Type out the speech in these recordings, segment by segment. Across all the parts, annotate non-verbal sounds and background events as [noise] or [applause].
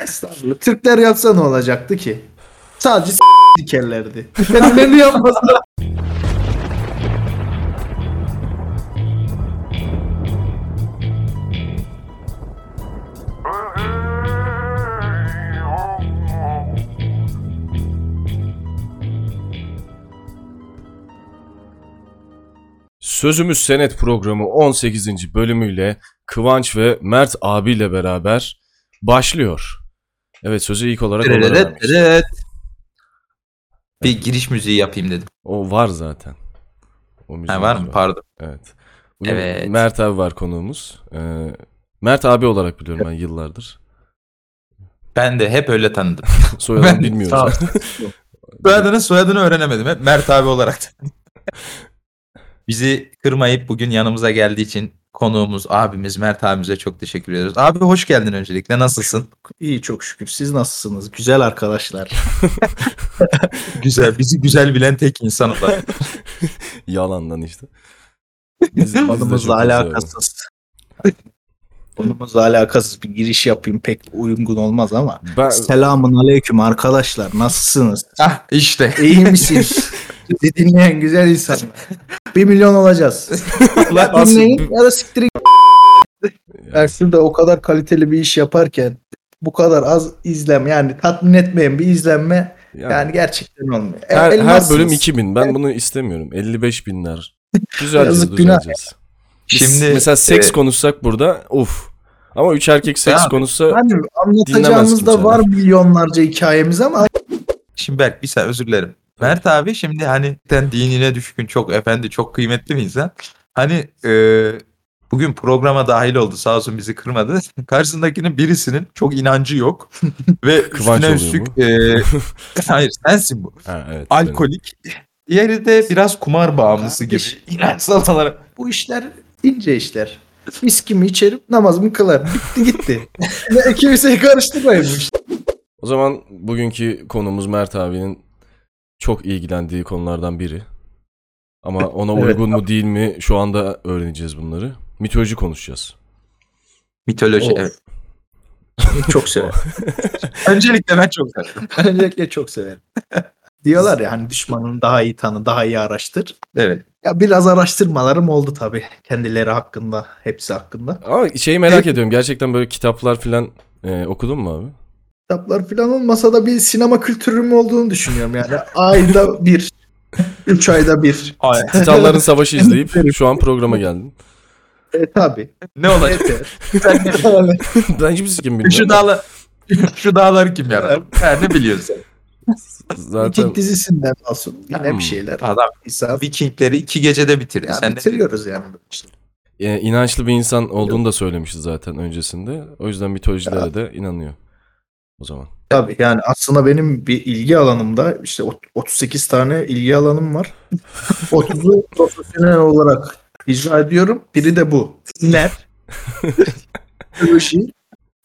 Estağfurullah. Türkler yapsa ne olacaktı ki? Sadece s- dikerlerdi. Kendilerini [laughs] yapmasa. Sözümüz Senet programı 18. bölümüyle Kıvanç ve Mert abiyle beraber başlıyor. Evet sözü ilk olarak onlara Dırırırt, vermiş. dırırırt. Bir giriş müziği yapayım dedim. O var zaten. O Ha, müziğimiz var mı? Pardon. Evet. Bugün Evet. Mert abi var konuğumuz. Ee, Mert abi olarak biliyorum ben yıllardır. Ben de hep öyle tanıdım. [laughs] Soyadını Ben- bilmiyoruz. [laughs] Soyadını soyadını öğrenemedim. Hep Mert abi olarak. [laughs] Bizi kırmayıp bugün yanımıza geldiği için konuğumuz, abimiz Mert abimize çok teşekkür ediyoruz. Abi hoş geldin öncelikle. Nasılsın? İyi çok şükür. Siz nasılsınız? Güzel arkadaşlar. [laughs] [laughs] Güzel. Bizi güzel bilen tek insan olarak. Yalandan işte. [laughs] Biz- Konumuzla alakasız. Konumuzla alakasız bir giriş yapayım pek uygun olmaz ama. Ben, Selamun aleyküm arkadaşlar. Nasılsınız? ah işte. İyi misiniz? [laughs] Bizi dinleyen güzel insanlar. Bir milyon olacağız. [laughs] Ulan dinleyin ya da siktirin. Yani şurada o kadar kaliteli bir iş yaparken bu kadar az izlenme yani tatmin etmeyen bir izlenme yani yani gerçekten olmuyor. E, her, her elmassınız. bölüm 2000. Ben bunu istemiyorum. 55 binler. [laughs] Güzelce Yazık, günah. düzeleceğiz. Biz Şimdi mesela seks e, konuşsak burada uf. Ama üç erkek seks Ya, konuşsa Hani Dinlemez anlatacağımız da var milyonlarca hikayemiz ama Şimdi Berk bir saniye özür dilerim. Mert abi şimdi hani sen dinine düşkün çok efendi çok kıymetli bir insan. Hani e, bugün programa dahil oldu sağ olsun bizi kırmadı. [laughs] Karşısındakinin birisinin çok inancı yok. [laughs] Ve üstüne üstlük e, [laughs] hayır sensin bu. ha, evet. Alkolik. Diğeri de biraz kumar bağımlısı gibi. İnançsal olarak. bu işler ince işler. Viskimi içerim namazımı kılarım. Bitti gitti. [laughs] kimseyi karıştırmayın bu işte. O zaman bugünkü konumuz Mert abinin çok ilgilendiği konulardan biri. Ama ona Evet. uygun mu değil mi şu anda öğreneceğiz bunları. Mitoloji konuşacağız. Mitoloji Of. evet. Çok severim. [laughs] Öncelikle ben çok [laughs] severim. Öncelikle çok severim. Diyorlar ya hani düşmanını daha iyi tanı, daha iyi araştır. Evet. Ya biraz araştırmalarım oldu tabii. Kendileri hakkında, hepsi hakkında. Ama şeyi merak ediyorum. Gerçekten böyle kitaplar falan e, okudun mu abi? Kitaplar falan olmasa da bir sinema kültürüm olduğunu düşünüyorum yani. Ayda bir, [laughs] üç ayda bir. Ay, Titanların Savaşı [laughs] izleyip şu an programa geldin. E tabii. ne olacak? Yeter. Sen ne- ben hiçbir sikim bilmiyorum. şu dağlar şu dağları kim yarattı? [laughs] Ha, ne biliyorsun? Zaten Viking dizisinden olsun. Yine Hmm. bir şeyler. Adam İsa Vikingleri iki gecede bitirdi. yani Sen de bitiriyoruz yani. İşte. e, inançlı bir insan olduğunu da söylemişti zaten öncesinde. O yüzden mitolojilere de inanıyor. O zaman. Tabii yani aslında benim bir ilgi alanımda işte ot- 38 tane ilgi alanım var. [laughs] 30'u profesyonel olarak icra ediyorum. Biri de bu. Dinler. [laughs]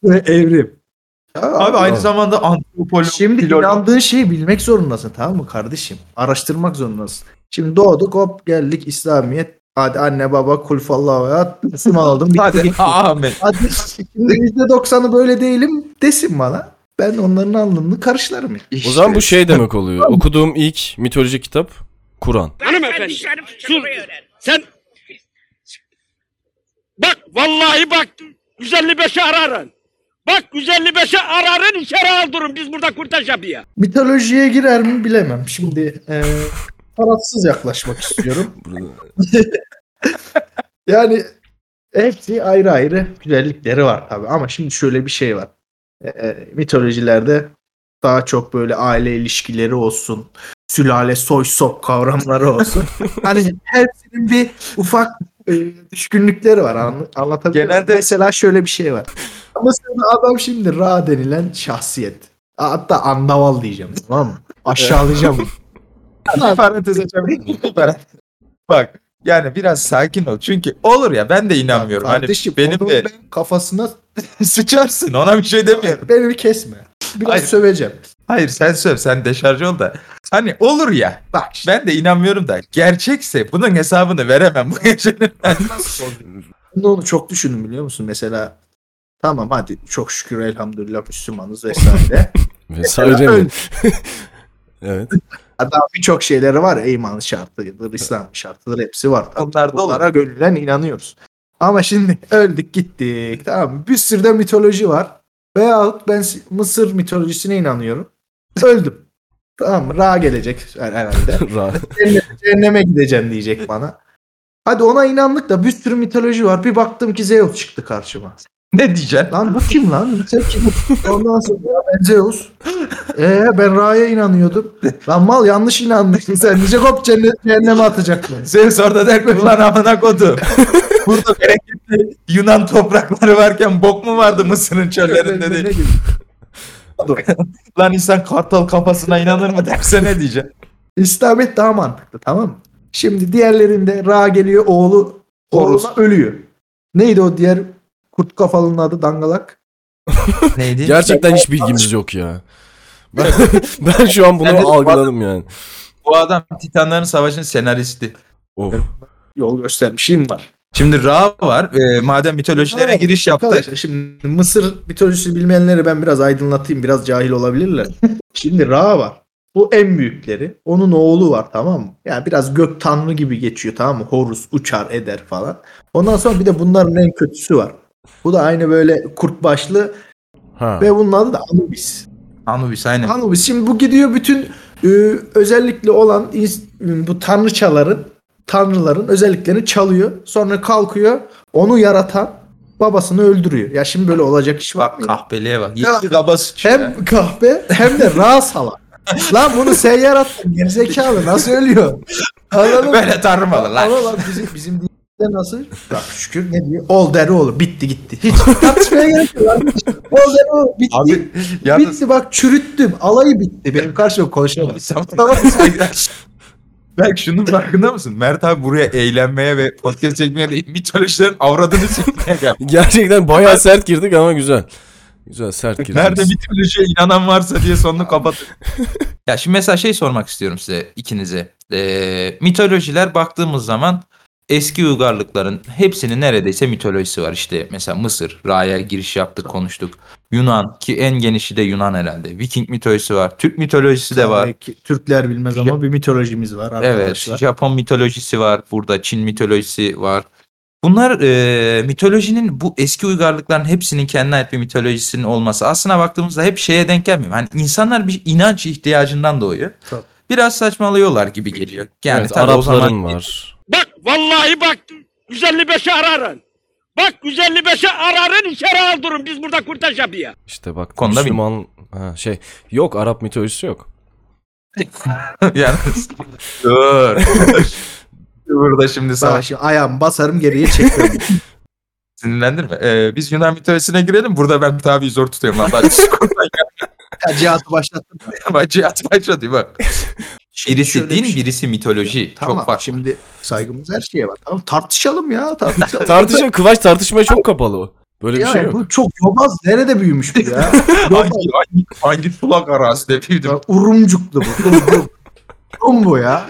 Ve evrim. Ya Abi aynı Aa. zamanda antropolog, Şimdi filolog. inandığın şeyi bilmek zorundasın tamam mı kardeşim? Araştırmak zorundasın. Şimdi doğduk hop geldik İslamiyet. Hadi anne baba kul fallahu hayat. Müslüman oldum. Hadi amin. Hadi şimdi %90'ı böyle değilim desin bana. Ben onların alnını karışlarım. ya. O zaman bu şey demek [laughs] oluyor. Okuduğum ilk mitolojik kitap Kur'an. Hanımefendi sus. Sen bak vallahi bak 155'i ararın. Bak 155'i ararın içeri aldırın biz burada kurtaş yapıyor. Mitolojiye girer mi bilemem. Şimdi e, tarafsız yaklaşmak istiyorum. Burada- [laughs] Yani hepsi ayrı ayrı güzellikleri var tabii. Ama şimdi şöyle bir şey var. E, e, mitolojilerde daha çok böyle aile ilişkileri olsun. Sülale, soy, sop kavramları olsun. [laughs] hani hepsinin bir ufak e, düşkünlükleri var. Anla, anlatabiliyor? Genelde- Mesela şöyle bir şey var. Mesela adam şimdi Ra denilen şahsiyet. Hatta andaval diyeceğim tamam mı? Aşağılayacağım. [laughs] Parantez açabilir. Bak yani biraz sakin ol. Çünkü olur ya ben de inanmıyorum. Hani Kardeşim benim onu de ben kafasına [laughs] sıçarsın ona bir şey demiyorum. beni bir kesme. Biraz Hayır. söveceğim. Hayır sen söv sen deşarj ol da. Hani olur ya. Bak işte Ben de inanmıyorum da. Gerçekse bunun hesabını veremem bu gecenin. Ben de onu çok düşündüm biliyor musun? Mesela Tamam hadi çok şükür elhamdülillah Müslümanız vesaire. [laughs] Vesaire mi? [laughs] Evet. Hatta birçok şeyleri var. ya, iman şartıdır, İslam şartıdır hepsi var. Onlar da olur. Bunlara gönülden inanıyoruz. Ama şimdi öldük gittik. Tamam mı? Bir sürü de mitoloji var. Veyahut ben Mısır mitolojisine inanıyorum. Öldüm. Tamam mı? Ra gelecek herhalde. [laughs] Ra- Cehenneme- Cehenneme gideceğim diyecek bana. Hadi ona inandık da bir sürü mitoloji var. Bir baktım ki Zeus çıktı karşıma. Ne diyeceksin? Lan bu kim lan? Sen kim? Ondan sonra ben Zeus. Ee ben Ra'ya inanıyordum. Lan mal yanlış inandın sen. Diyecek hop cennet, cehenneme atacak beni. Zeus orada der ki ulan amına kodu. [laughs] Burada bereketli Yunan toprakları varken bok mu vardı Mısır'ın çöllerinde değil. Lan insan kartal kafasına inanır mı derse ne diyeceksin? İslamiyet daha mantıklı tamam mı? Şimdi diğerlerinde Ra geliyor oğlu Horus. ölüyor. Neydi o diğer kurt kafalının adı dangalak? [laughs] Neydi? Gerçekten hiç bilgimiz yok ya. Ben, [laughs] ben şu an bunu algıladım yani. Bu adam Titanların Savaşı'nın senaristi. Of. Yol göstermişim var. Şimdi Ra var. Ee, madem mitolojilere Evet, giriş yaptık. Arkadaşlar şimdi Mısır mitolojisi bilmeyenleri ben biraz aydınlatayım. Biraz cahil olabilirler. [laughs] şimdi Ra var. Bu en büyükleri. Onun oğlu var tamam mı? Yani biraz gök tanrı gibi geçiyor tamam mı? Horus uçar eder falan. Ondan sonra bir de bunların en kötüsü var. Bu da aynı böyle kurt başlı Ha. ve bunun adı da Anubis. Anubis aynen. Anubis şimdi bu gidiyor bütün e, özellikle olan ins- bu tanrıçaların tanrıların özelliklerini çalıyor. Sonra kalkıyor onu yaratan babasını öldürüyor. Ya şimdi böyle olacak iş var mı? ya? kahpeliğe bak. Ya, Yeşil kabası. Hem kahpe hem de ra salak. Lan bunu sen yarattın gerizekalı nasıl ölüyor? Anladın? Böyle tanrım olur lan. Ama lan bizim, bizim dinimizde nasıl? Bak şükür ne diyor? Ol deri olur. Bitti gitti. Hiç tartışmaya gerek yok. lan. Ol deri olur. Bitti. Abi yalnız Bitti bak çürüttüm. Alayı bitti. Benim karşımda konuşamam. Tamam. [laughs] Belki şunun farkında mısın? Mert abi buraya eğlenmeye ve podcast çekmeye değil mitolojilerin avradını çekmeye geldi. [laughs] Gerçekten bayağı sert girdik ama güzel. Güzel sert girdik. Nerede mitolojiye inanan varsa diye sonunu kapatır. [laughs] ya şimdi mesela şey sormak istiyorum size ikinize. Ee, mitolojiler baktığımız zaman eski uygarlıkların hepsinin neredeyse mitolojisi var. İşte mesela Mısır, Ra'ya giriş yaptık konuştuk. Yunan ki en genişi de Yunan herhalde. Viking mitolojisi var. Türk mitolojisi de var. Tabii ki Türkler bilmez ama bir mitolojimiz var Evet, arkadaşlar. Japon mitolojisi var burada, Çin mitolojisi var. Bunlar e, mitolojinin bu eski uygarlıkların hepsinin kendine ait bir mitolojisinin olması. Aslına baktığımızda hep şeye denk gelmiyor. Hani insanlar bir inanç ihtiyacından doğuyor. Tabii. Biraz saçmalıyorlar gibi geliyor. Yani evet, tabii o Arapların zaman var. Bak vallahi bak 155'i ararın. Bak 155'i ararın içeri aldırın biz burada kurtaş yapıyor. İşte bak Konuda Müslüman ha, şey yok Arap mitolojisi yok. [laughs] yani [laughs] dur. Burada şimdi Sana savaş şimdi ayağımı basarım geriye çekiyorum. [laughs] sinirlendirme. Ee, biz Yunan mitolojisine girelim. Burada ben tabi zor tutuyorum. Lan. Ben ya, cihatı başlattım. Cihat başladı bak. Birisi din, bir şey- birisi mitoloji. Tamam Çok farklı. şimdi saygımız her şeye var. Tamam tartışalım ya tartışalım. [laughs] Tartışma Kıvaç tartışmaya çok kapalı o. Böyle bir ya, şey yok. bu çok yobaz. Nerede büyümüş bu ya? [laughs] hangi, hangi, hangi sulak arazide büyüdüm? Ya, Urumcuklu bu. Rum, rum. Rum bu ya.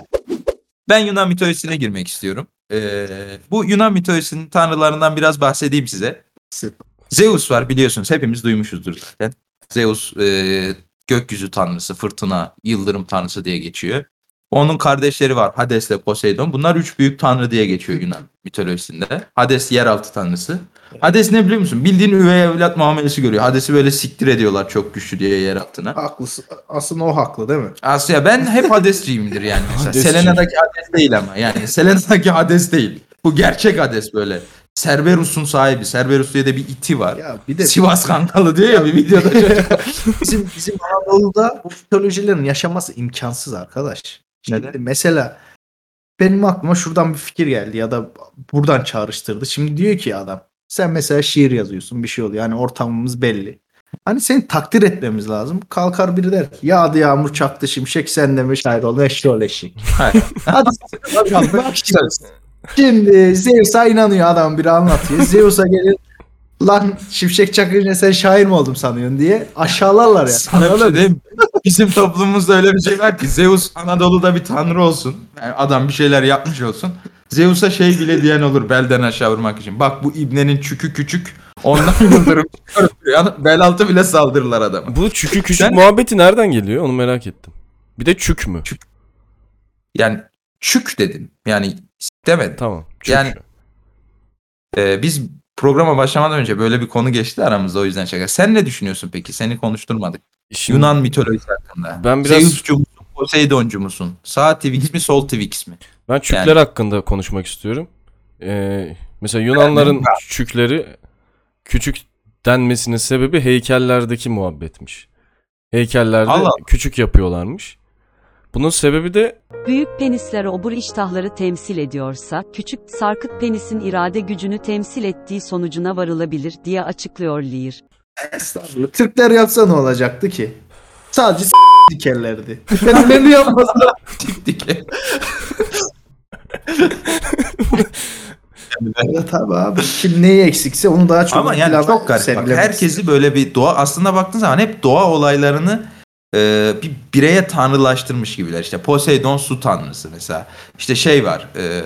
Ben Yunan mitolojisine girmek istiyorum. Ee, bu Yunan mitolojisinin tanrılarından biraz bahsedeyim size. Zeus var biliyorsunuz hepimiz duymuşuzdur zaten. Zeus e, gökyüzü tanrısı, fırtına, yıldırım tanrısı diye geçiyor. Onun kardeşleri var Hades ile Poseidon. Bunlar üç büyük tanrı diye geçiyor Yunan mitolojisinde. Hades yeraltı tanrısı. Hades ne biliyor musun? Bildiğin üvey evlat muamelesi görüyor. Hades'i böyle siktir ediyorlar çok güçlü diye yer altına. Haklısın. Aslında o haklı değil mi? Asya ben hep Hades'ciyimdir yani. [laughs] Mesela. Selena'daki Hades değil ama yani Selena'daki Hades değil. Bu gerçek Hades böyle. Cerberus'un sahibi. Cerberus diye de bir iti var. Ya bir de Sivas Kankalı diyor ya bir videoda. [laughs] bizim bizim Anadolu'da bu mitolojilerin yaşaması imkansız arkadaş. Şimdi Neden? mesela benim aklıma şuradan bir fikir geldi ya da buradan çağrıştırdı. Şimdi diyor ki adam sen mesela şiir yazıyorsun bir şey oluyor. Yani ortamımız belli. Hani seni takdir etmemiz lazım. Kalkar biri der ki yağdı yağmur çaktı şimşek sen de mi şair ol eşrol eşik. Hayır. Hadi [laughs] şimdi, şimdi Zeus'a inanıyor adam biri anlatıyor. Zeus'a gelir lan şimşek çakınca sen şair mi oldum sanıyorsun diye aşağılarlar ya. Sana bir şey diyeyim mi? Bizim toplumumuzda öyle bir şey var ki Zeus Anadolu'da bir tanrı olsun. Yani adam bir şeyler yapmış olsun. Zeus'a şey bile diyen olur belden aşağı vurmak için. Bak bu ibnenin çükü küçük Ondan [laughs] yıldırım. Yani bel altı bile saldırırlar adama. Bu çükü küçük Sen- muhabbeti nereden geliyor onu merak ettim. Bir de çük mü? Yani çük dedim. Yani demedim. Tamam. Çük. Yani- Ee, biz programa başlamadan önce böyle bir konu geçti aramızda o yüzden şaka. Sen ne düşünüyorsun peki? Seni konuşturmadık. Şimdi Yunan mitolojisi hakkında. Ben biraz- Zeus'cu musun? Poseidon'cu musun? Sağ Twix mi? Sol Twix mi? ben çükler yani- hakkında konuşmak istiyorum. Ee, mesela Yunanların çükleri küçük denmesinin sebebi heykellerdeki muhabbetmiş. Heykellerde Allah. küçük yapıyorlarmış. Bunun sebebi de Büyük penisler obur iştahları temsil ediyorsa, küçük sarkık penisin irade gücünü temsil ettiği sonucuna varılabilir diye açıklıyor Lear. Estağfurullah. Türkler yapsa ne olacaktı ki? Sadece s- dikerlerdi. [laughs] Kendilerini yapmasa. Dik evet abi abi. Kim neyi eksikse onu daha çok Ama yani çok garip. Bak, herkesi böyle bir doğa aslında baktığın zaman hep doğa olaylarını e, bir bireye tanrılaştırmış gibiler. İşte Poseidon su tanrısı mesela. İşte şey var. E,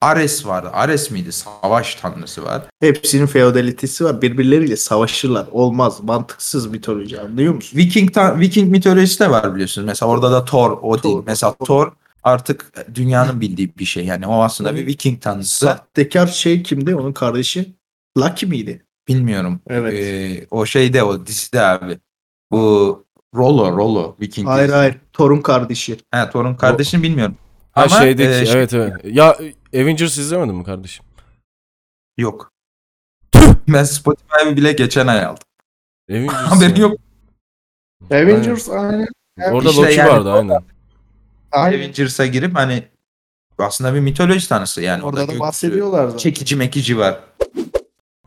Ares var. Ares miydi? Savaş tanrısı var. Hepsinin feodalitesi var. Birbirleriyle savaşırlar. Olmaz. Mantıksız mitoloji anlıyor musun? Viking ta- Viking mitolojisi de var biliyorsunuz. Mesela orada da Thor, Odin. Thor. Mesela Thor artık dünyanın bildiği bir şey. Yani o aslında bir Viking tanrısı. Sahtekar şey kimdi? Onun kardeşi. Lucky miydi? Bilmiyorum. Evet. Ee, o şeyde o dizide abi. Bu Rollo, Rollo Viking. Hayır dizisi. hayır. Torun kardeşi. Ha, Thor'un kardeşini bilmiyorum. ha Ama, şeydeki e, şey- evet evet. Ya Avengers izlemedin mi kardeşim? Yok. [laughs] Ben Spotify'ı bile geçen ay aldım. Avengers. [laughs] Haberin yok. Avengers aynen. Orada İşte Loki yani- vardı aynen. aynen. Avengers'a girip hani aslında bir mitoloji tanrısı yani. Orada da gökyüzü, bahsediyorlar zaten. Çekici mekici var.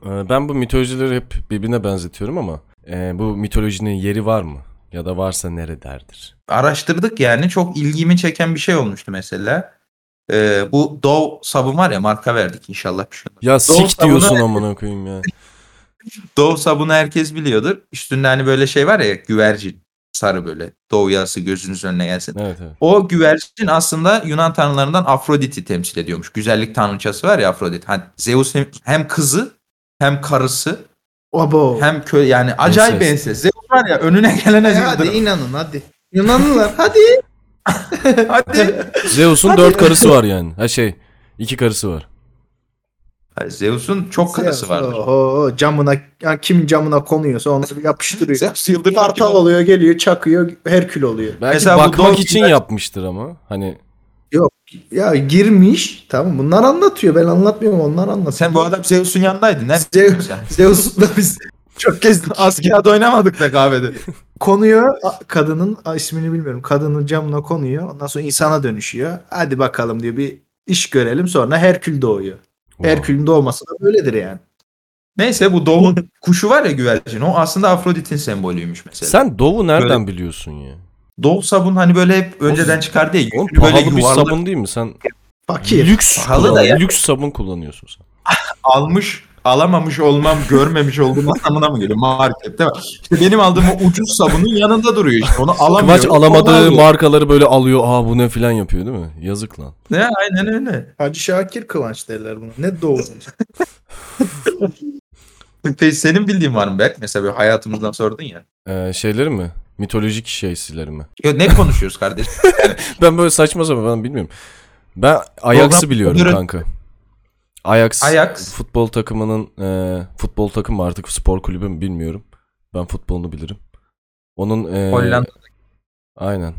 Ee, Ben bu mitolojileri hep birbirine benzetiyorum ama e, bu mitolojinin yeri var mı? Ya da varsa nerededir? Araştırdık yani çok ilgimi çeken bir şey olmuştu mesela. Ee, bu Dove sabun var ya marka verdik inşallah bir şey. Ya Doğru, sik diyorsun amına koyayım ya. [laughs] Dove sabunu herkes biliyordur. Üstünde hani böyle şey var ya güvercin sarı böyle. Dove yağısı gözünüz önüne gelsin. Evet evet. O güvercin aslında Yunan tanrılarından Afrodit'i temsil ediyormuş. Güzellik tanrıçası var ya Afrodit. Hani Zeus hem, hem kızı hem karısı Abo. hem köy yani acayip enses. Zeus var ya önüne gelene E, hadi inanın hadi. Yunanlılar hadi. [laughs] Hadi. Zeus'un dört karısı var yani. Ha şey iki karısı var. Hayır, Zeus'un çok karısı vardır. Oho, camına yani kim camına konuyorsa onu bir yapıştırıyor. Zeus yıldırım Kartal oluyor geliyor çakıyor Herkül oluyor. Belki Mesela bu bakmak Dove için yapmıştır ama. Hani Ya girmiş tamam bunlar anlatıyor ben anlatmıyorum onlar anlatıyor. Sen bu adam Zeus'un yanındaydın. Ne? Zeus, Zeus'la biz çok gezdik. Askiyada oynamadık da kahvede. Konuyor kadının ismini bilmiyorum kadının camına konuyor ondan sonra insana dönüşüyor. Hadi bakalım diyor bir iş görelim sonra Herkül doğuyor. wow. Herkül'ün doğması da böyledir yani. Neyse bu Doğu'nun [laughs] kuşu var ya güvercin. O aslında Afrodit'in sembolüymüş mesela. Sen Dove'u nereden Böyle- biliyorsun ya? Doğu sabun hani böyle hep önceden çıkardı ya. Oğlum yüzünü böyle pahalı bir sabun değil mi? Sen Fakir. lüks Pahalı da ya. lüks sabun kullanıyorsun sen. [laughs] almış alamamış olmam görmemiş olduğum anlamına mı geliyor markette var. İşte benim aldığım o ucuz sabunun yanında duruyor işte onu alamıyor. Kıvaç alamadığı markaları böyle alıyor. Aa bu ne filan yapıyor değil mi? Yazık lan. Ne aynen öyle. Hacı Şakir Kıvanç derler buna. Ne doğu. Peki senin bildiğin var mı Berk? Mesela böyle hayatımızdan sordun ya. Ee, şeyleri mi? Mitolojik şeysileri mi? Ya ne konuşuyoruz kardeşim? [laughs] Ben böyle saçma sapan ben bilmiyorum. Ben Program- biliyorum kanka. Ajax, Ajax. futbol takımının e, futbol takım mı artık spor kulübü mü bilmiyorum. Ben futbolunu bilirim. Onun e, Hollanda. aynen.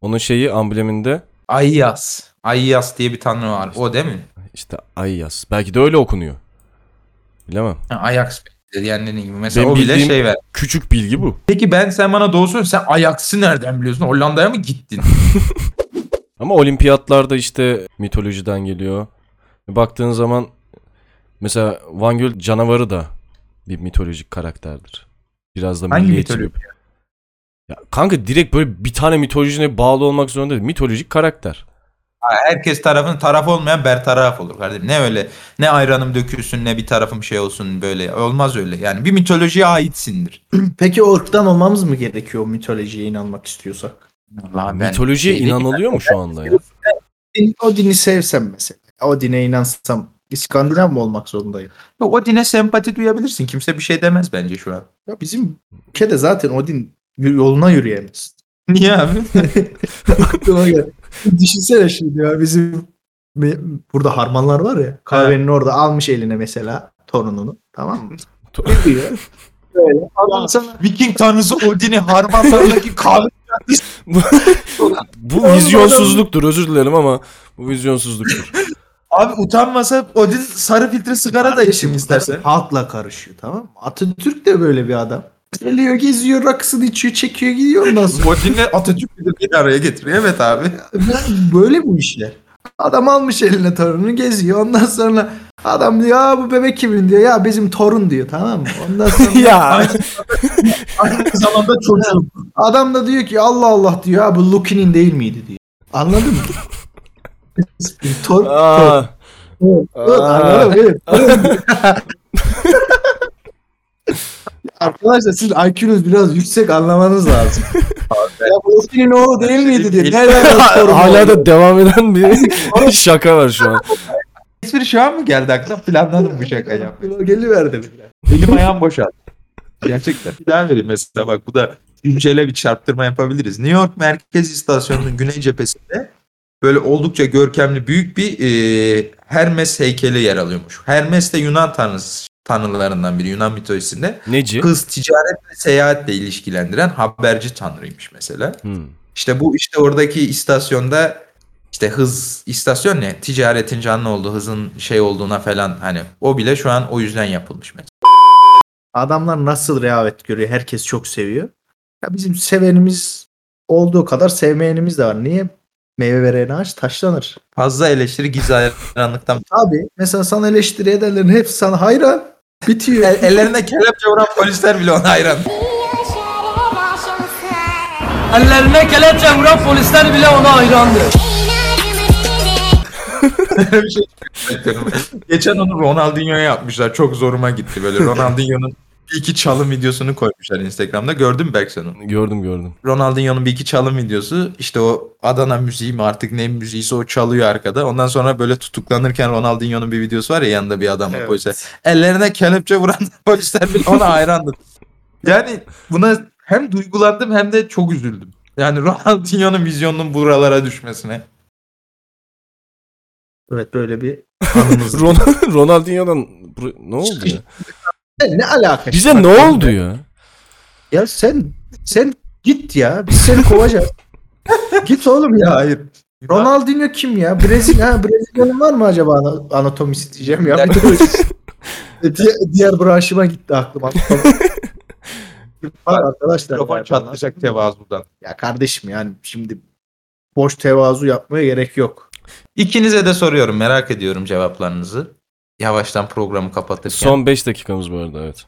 Onun şeyi ambleminde Ayyas. Ayyas diye bir tanrı var. O değil mi? işte Ajax. Belki de öyle okunuyor. Bilemem. Ha, Ajax diyenlerin gibi. Mesela Benim o bile bildiğim- şey ver. Küçük bilgi bu. Peki ben sen bana doğru. Sen Ajax'ı nereden biliyorsun? Hollanda'ya mı gittin? [laughs] Ama olimpiyatlarda işte mitolojiden geliyor. Baktığın zaman mesela Van Göl canavarı da bir mitolojik karakterdir. Biraz da Hangi milliyetçi bir- Ya kanka direkt böyle bir tane mitolojine bağlı olmak zorunda değil. Mitolojik karakter. Ha, Herkes tarafın taraf olmayan bertaraf olur kardeşim. Ne öyle ne ayranım dökülsün ne bir tarafım şey olsun böyle. Olmaz öyle. Yani bir mitolojiye aitsindir. [clears throat] Peki o ırktan olmamız mı gerekiyor mitolojiye inanmak istiyorsak? Allah ben Mitolojiye inanılıyor mu şu anda ya? Din- O dini sevsem mesela. O dine inansam İskandinav mı olmak zorundayım? Odin'e sempati duyabilirsin. Kimse bir şey demez bence şu an. Ya bizim ülkede zaten Odin yoluna yürüyemez. Niye abi? [laughs] [laughs] Aklıma geldi. Düşünsene şimdi ya bizim burada harmanlar var ya kahvenin orada almış eline mesela torununu tamam mı? Böyle. [laughs] Sonra Viking tanrısı Odin'i harmanlarındaki kahve Bu vizyonsuzluktur özür dilerim ama bu vizyonsuzluktur. [laughs] Abi utanmasa Odin sarı filtre sigara da içsin istersen. halkla karışıyor tamam mı? Atatürk de böyle bir adam. Geliyor geziyor rakısını içiyor çekiyor gidiyor ondan sonra. Odin'le Atatürk'ü de bir araya getiriyor. Evet abi. böyle bu işler. Adam almış eline torununu geziyor ondan sonra adam diyor ya bu bebek kimin diyor ya bizim torun diyor tamam mı? Ondan sonra [laughs] ya [laughs] Aynı zamanda çocuğum. Adam da diyor ki Allah Allah diyor ha bu Loki'nin değil miydi diyor. Anladın mı? [laughs] Tor, tor. Arkadaşlar sizin IQ'nuz biraz yüksek anlamanız lazım. ya bu Loki'nin oğlu değil miydi diyor. Nereden hala da devam eden bir şaka var şu an. Espri şu an mı geldi aklına? Planladım bu şakayı yapmayı. Geliverdi. Elim ayağım boşaldı. Gerçekten. Bir daha vereyim mesela bak bu da güncele bir çarptırma yapabiliriz. New York Merkez İstasyonu'nun güney cephesinde böyle oldukça görkemli büyük bir e, Hermes heykeli yer alıyormuş. Hermes de Yunan tanrısı tanrılarından biri Yunan mitolojisinde. Neci? Kız ticaret ve seyahatle ilişkilendiren haberci tanrıymış mesela. Hmm. İşte bu işte oradaki istasyonda işte hız istasyon ne? Ticaretin canlı olduğu, hızın şey olduğuna falan hani o bile şu an o yüzden yapılmış mesela. Adamlar nasıl rehavet görüyor? Herkes çok seviyor. Ya bizim sevenimiz olduğu kadar sevmeyenimiz de var. Niye? Meyve veren ağaç taşlanır. Fazla eleştiri gizli hayranlıktan. Abi mesela sana eleştiri edenlerin hepsi sana hayran. Bitiyor. El, ellerine kelepçe vuran polisler bile ona hayran. Ellerine kelepçe vuran polisler bile ona hayrandı. Bir şey bekliyorum. Geçen onu Ronaldinho'ya yapmışlar. Çok zoruma gitti böyle. Ronaldinho'nun bir iki çalım videosunu koymuşlar Instagram'da. Gördün mü Berk sen onu? Gördüm gördüm. Ronaldinho'nun bir iki çalım videosu. İşte o Adana müziği mi artık ne müziğiyse o çalıyor arkada. Ondan sonra böyle tutuklanırken Ronaldinho'nun bir videosu var ya yanında bir adam var Evet. polise. Ellerine kelepçe vuran [laughs] polisler bile ona hayrandı. Yani buna hem duygulandım hem de çok üzüldüm. Yani Ronaldinho'nun vizyonunun buralara düşmesine. Evet böyle bir [laughs] anımız. Ron- Ronaldinho'dan ne oldu ya? ne alaka? Bize ne oldu ya? Ya sen sen git ya. Biz seni kovacağız. [laughs] git oğlum ya. hayır. Ronaldinho kim ya? Brezilya. Ha, Brezilya'nın var mı acaba ana- anatomisi diyeceğim ya. [laughs] E, diğer, diğer branşıma gitti aklım. Var arkadaşlar. Mikrofon ya. çatlayacak tevazudan. Ya kardeşim yani şimdi boş tevazu yapmaya gerek yok. İkinize de soruyorum merak ediyorum cevaplarınızı. Yavaştan programı kapatırken. Son 5 dakikamız bu arada evet.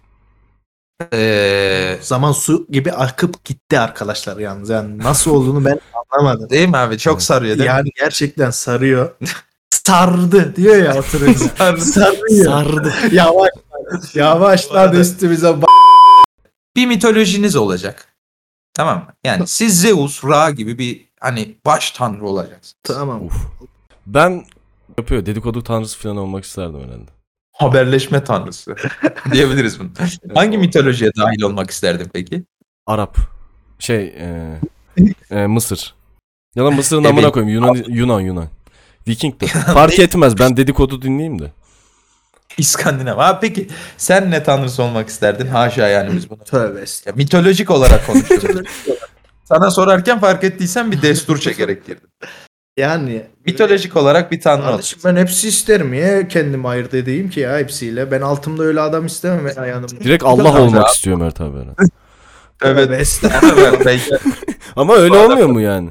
Ee, Zaman su gibi akıp gitti arkadaşlar yalnız. Yani nasıl olduğunu ben [laughs] anlamadım. değil mi abi? Çok sarıyor değil mi? Yani gerçekten sarıyor. [laughs] Sardı diyor ya oturunca. [laughs] Sardı. Sarıyor. Sardı. Yavaş lan. Yavaş lan üstümüze bak. Bir mitolojiniz olacak. Tamam mı? Yani siz Zeus, Ra gibi bir hani baş tanrı olacaksınız. Tamam. Uf. Ben yapıyor dedikodu tanrısı falan olmak isterdim herhalde. Haberleşme tanrısı [laughs] diyebiliriz bunu. Hangi mitolojiye dahil olmak isterdin peki? Arap. Şey e, e, Mısır. Ya da Mısır'ın Evet. amına koyayım. Yunan Yunan Yunan. Viking de. Fark [laughs] etmez. Ben dedikodu dinleyeyim de. İskandinav. Abi peki sen ne tanrısı olmak isterdin? Haşa yani biz bunu. Tövbe. Ya, mitolojik olarak konuşuyoruz. [laughs] Sana sorarken fark ettiysen bir destur çekerek girdim. Yani Mitolojik olarak bir tanrı Kardeşim olsun. ben hepsi isterim. Niye kendimi ayırt edeyim ki ya hepsiyle? Ben altımda öyle adam istemem ya yanımda. Direkt Allah olmak istiyor Mert abi. herhalde. [laughs] Evet. Evet [laughs] belki. Ama öyle olmuyor mu yani?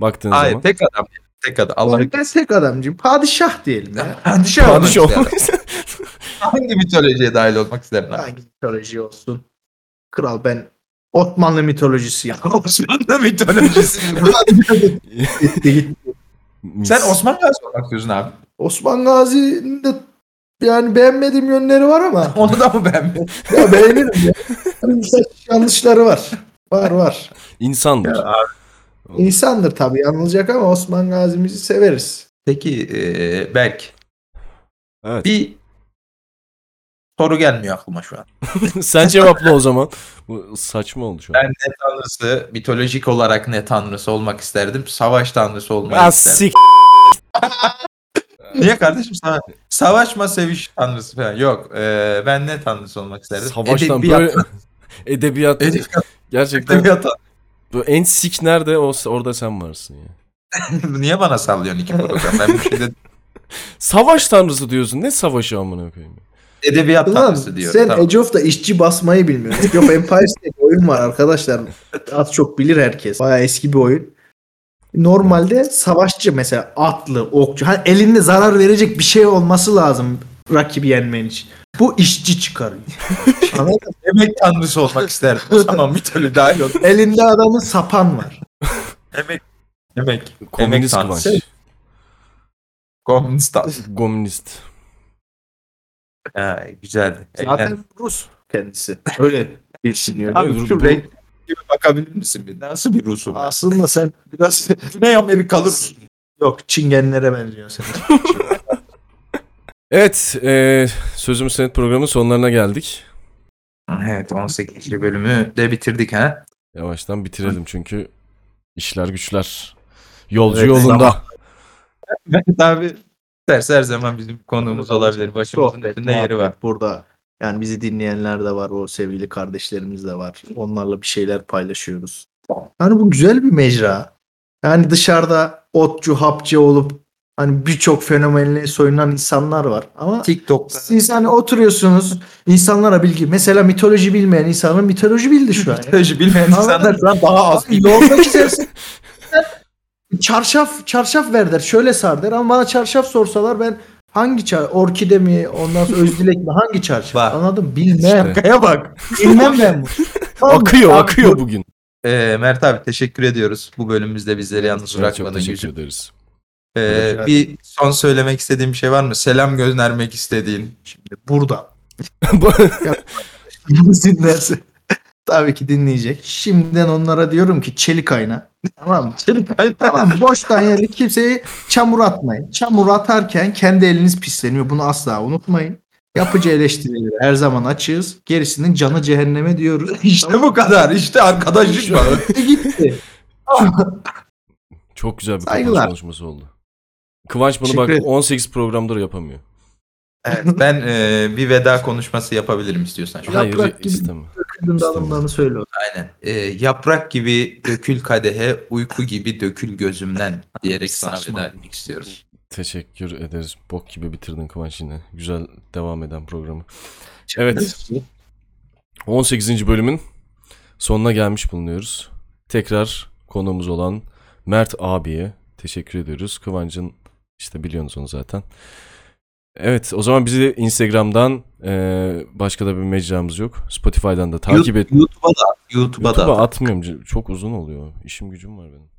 Baktığın Hayır zaman. tek adam. Tek adam. Allah Ben tek adamcıyım. Padişah diyelim ya. [laughs] Padişah olmak Padişah olmak istiyor. Hangi mitolojiye dahil olmak isterdin abi? Hangi mitoloji olsun? Kral ben Osmanlı mitolojisi ya. Osmanlı mitolojisi. gitti gitti. Sen Osman Gazi olmak istiyorsun abi. Osman Gazi'nin de yani beğenmediğim yönleri var ama [laughs] Onu da mı beğenmedin? ya beğenirim ya. Birkaç yanlışları var. Var var. İnsandır. İnsandır tabii yanılacak ama Osman Gazi'mizi severiz. Peki e, Berk. Evet. Bir soru gelmiyor aklıma şu an. [laughs] Sen cevapla o zaman. Bu saçma oldu şu an. Ben ne tanrısı, mitolojik olarak ne tanrısı olmak isterdim? Savaş tanrısı olmayı Ah, isterdim. sik. [laughs] Niye kardeşim? Sa- savaşma seviş tanrısı falan. Yok. Ee, ben ne tanrısı olmak isterdim? Savaştan Edebiyat- böyle [laughs] edebiyat Edebiyat, gerçekten edebiyat bu en sik nerede o orada sen varsın ya. Niye bana sallıyorsun iki program? Ben bir şey de Savaş tanrısı diyorsun. Ne savaşı amına koyayım? Edebiyat Ulan tanrısı diyorum. sen Tamam. Age of'da işçi basmayı bilmiyorsun. Age of Empires diye bir oyun var arkadaşlar. Az çok bilir herkes. Bayağı eski bir oyun. Normalde savaşçı mesela atlı, okçu. Hani elinde zarar verecek bir şey olması lazım rakibi yenmen için. Bu işçi çıkarıyor. [laughs] Emek tanrısı olmak isterdim. O zaman mitoloji dahil olur. [laughs] Elinde adamın sapan var. Emek. Emek. Komünist Emek tanrısı. Komünist. Komünist. Ha, güzeldi. Zaten Rus kendisi. [laughs] Öyle biliniyor. Abi şu renk gibi bakabilir misin bir? Nasıl bir Rus'um? Aslında sen biraz [laughs] Güney Amerikalı Rus. yok Çingenlere benziyorsun sen. [laughs] Evet, e, Sözümüz Senet programının sonlarına geldik. Evet 18. bölümü de bitirdik ha. Yavaştan bitirelim çünkü işler güçler yolcu Evet, yolunda. Evet abi. Ders her zaman bizim konuğumuz olabilir. Başımızın Sohbet, üstünde yeri var. burada. Yani bizi dinleyenler de var, o sevgili kardeşlerimiz de var. Onlarla bir şeyler paylaşıyoruz. Yani bu güzel bir mecra. Yani dışarıda otçu, hapçı olup hani birçok fenomenle soyunan insanlar var. Ama TikTok'ta siz hani oturuyorsunuz insanlara bilgi. Mesela mitoloji bilmeyen insanlar mitoloji bildi şu an. mitoloji bilmeyen insanlar şu an daha az Abi yolda gidersin. [laughs] çarşaf çarşaf ver der. Şöyle sar der ama bana çarşaf sorsalar ben hangi çar orkide mi ondan sonra özdilek mi hangi çarşaf Bak. anladın bilmem İşte. Kaya bak. bilmem ben bu. [laughs] Akıyor, akıyor bugün. Ee, Mert abi teşekkür ediyoruz. Bu bölümümüzde bizleri yalnız Çok bırakmadın. teşekkür Yüzüm. ederiz. Ee, bir son söylemek istediğin bir şey var mı? Selam göndermek istediğin. Şimdi burada [laughs] Bizi dinlerse tabii ki dinleyecek. Şimdiden onlara diyorum ki çelik ayna. Tamam mı? Tamam boştan yere kimseyi çamur atmayın. Çamur atarken kendi eliniz pisleniyor. Bunu asla unutmayın. Yapıcı eleştirileri her zaman açığız. Gerisinin canı cehenneme diyoruz. [laughs] İşte bu kadar. İşte arkadaşlık var. gitti. [laughs] Çok güzel bir Saygılar. kapanış konuşması oldu. Kıvanç bunu bak Teşekkür ederim. 18 programdır yapamıyor. Evet, ben e, bir veda konuşması yapabilirim istiyorsan. Hayır istemem. Döküldüğün dalımlarını söyle. Aynen. E, yaprak gibi dökül kadehe, uyku gibi dökül gözümden diyerek sana veda etmek istiyorum. Teşekkür ederiz. Bok gibi bitirdin Kıvanç yine. Güzel devam eden programı. Evet. 18. bölümün sonuna gelmiş bulunuyoruz. Tekrar konuğumuz olan Mert abiye teşekkür ediyoruz. Kıvanç'ın işte biliyorsunuz onu zaten. Evet o zaman bizi Instagram'dan eee, başka da bir mecramız yok. Spotify'dan da takip et. YouTube'a da, YouTube'a YouTube'a da. atmıyorum. Çok uzun oluyor. İşim gücüm var benim.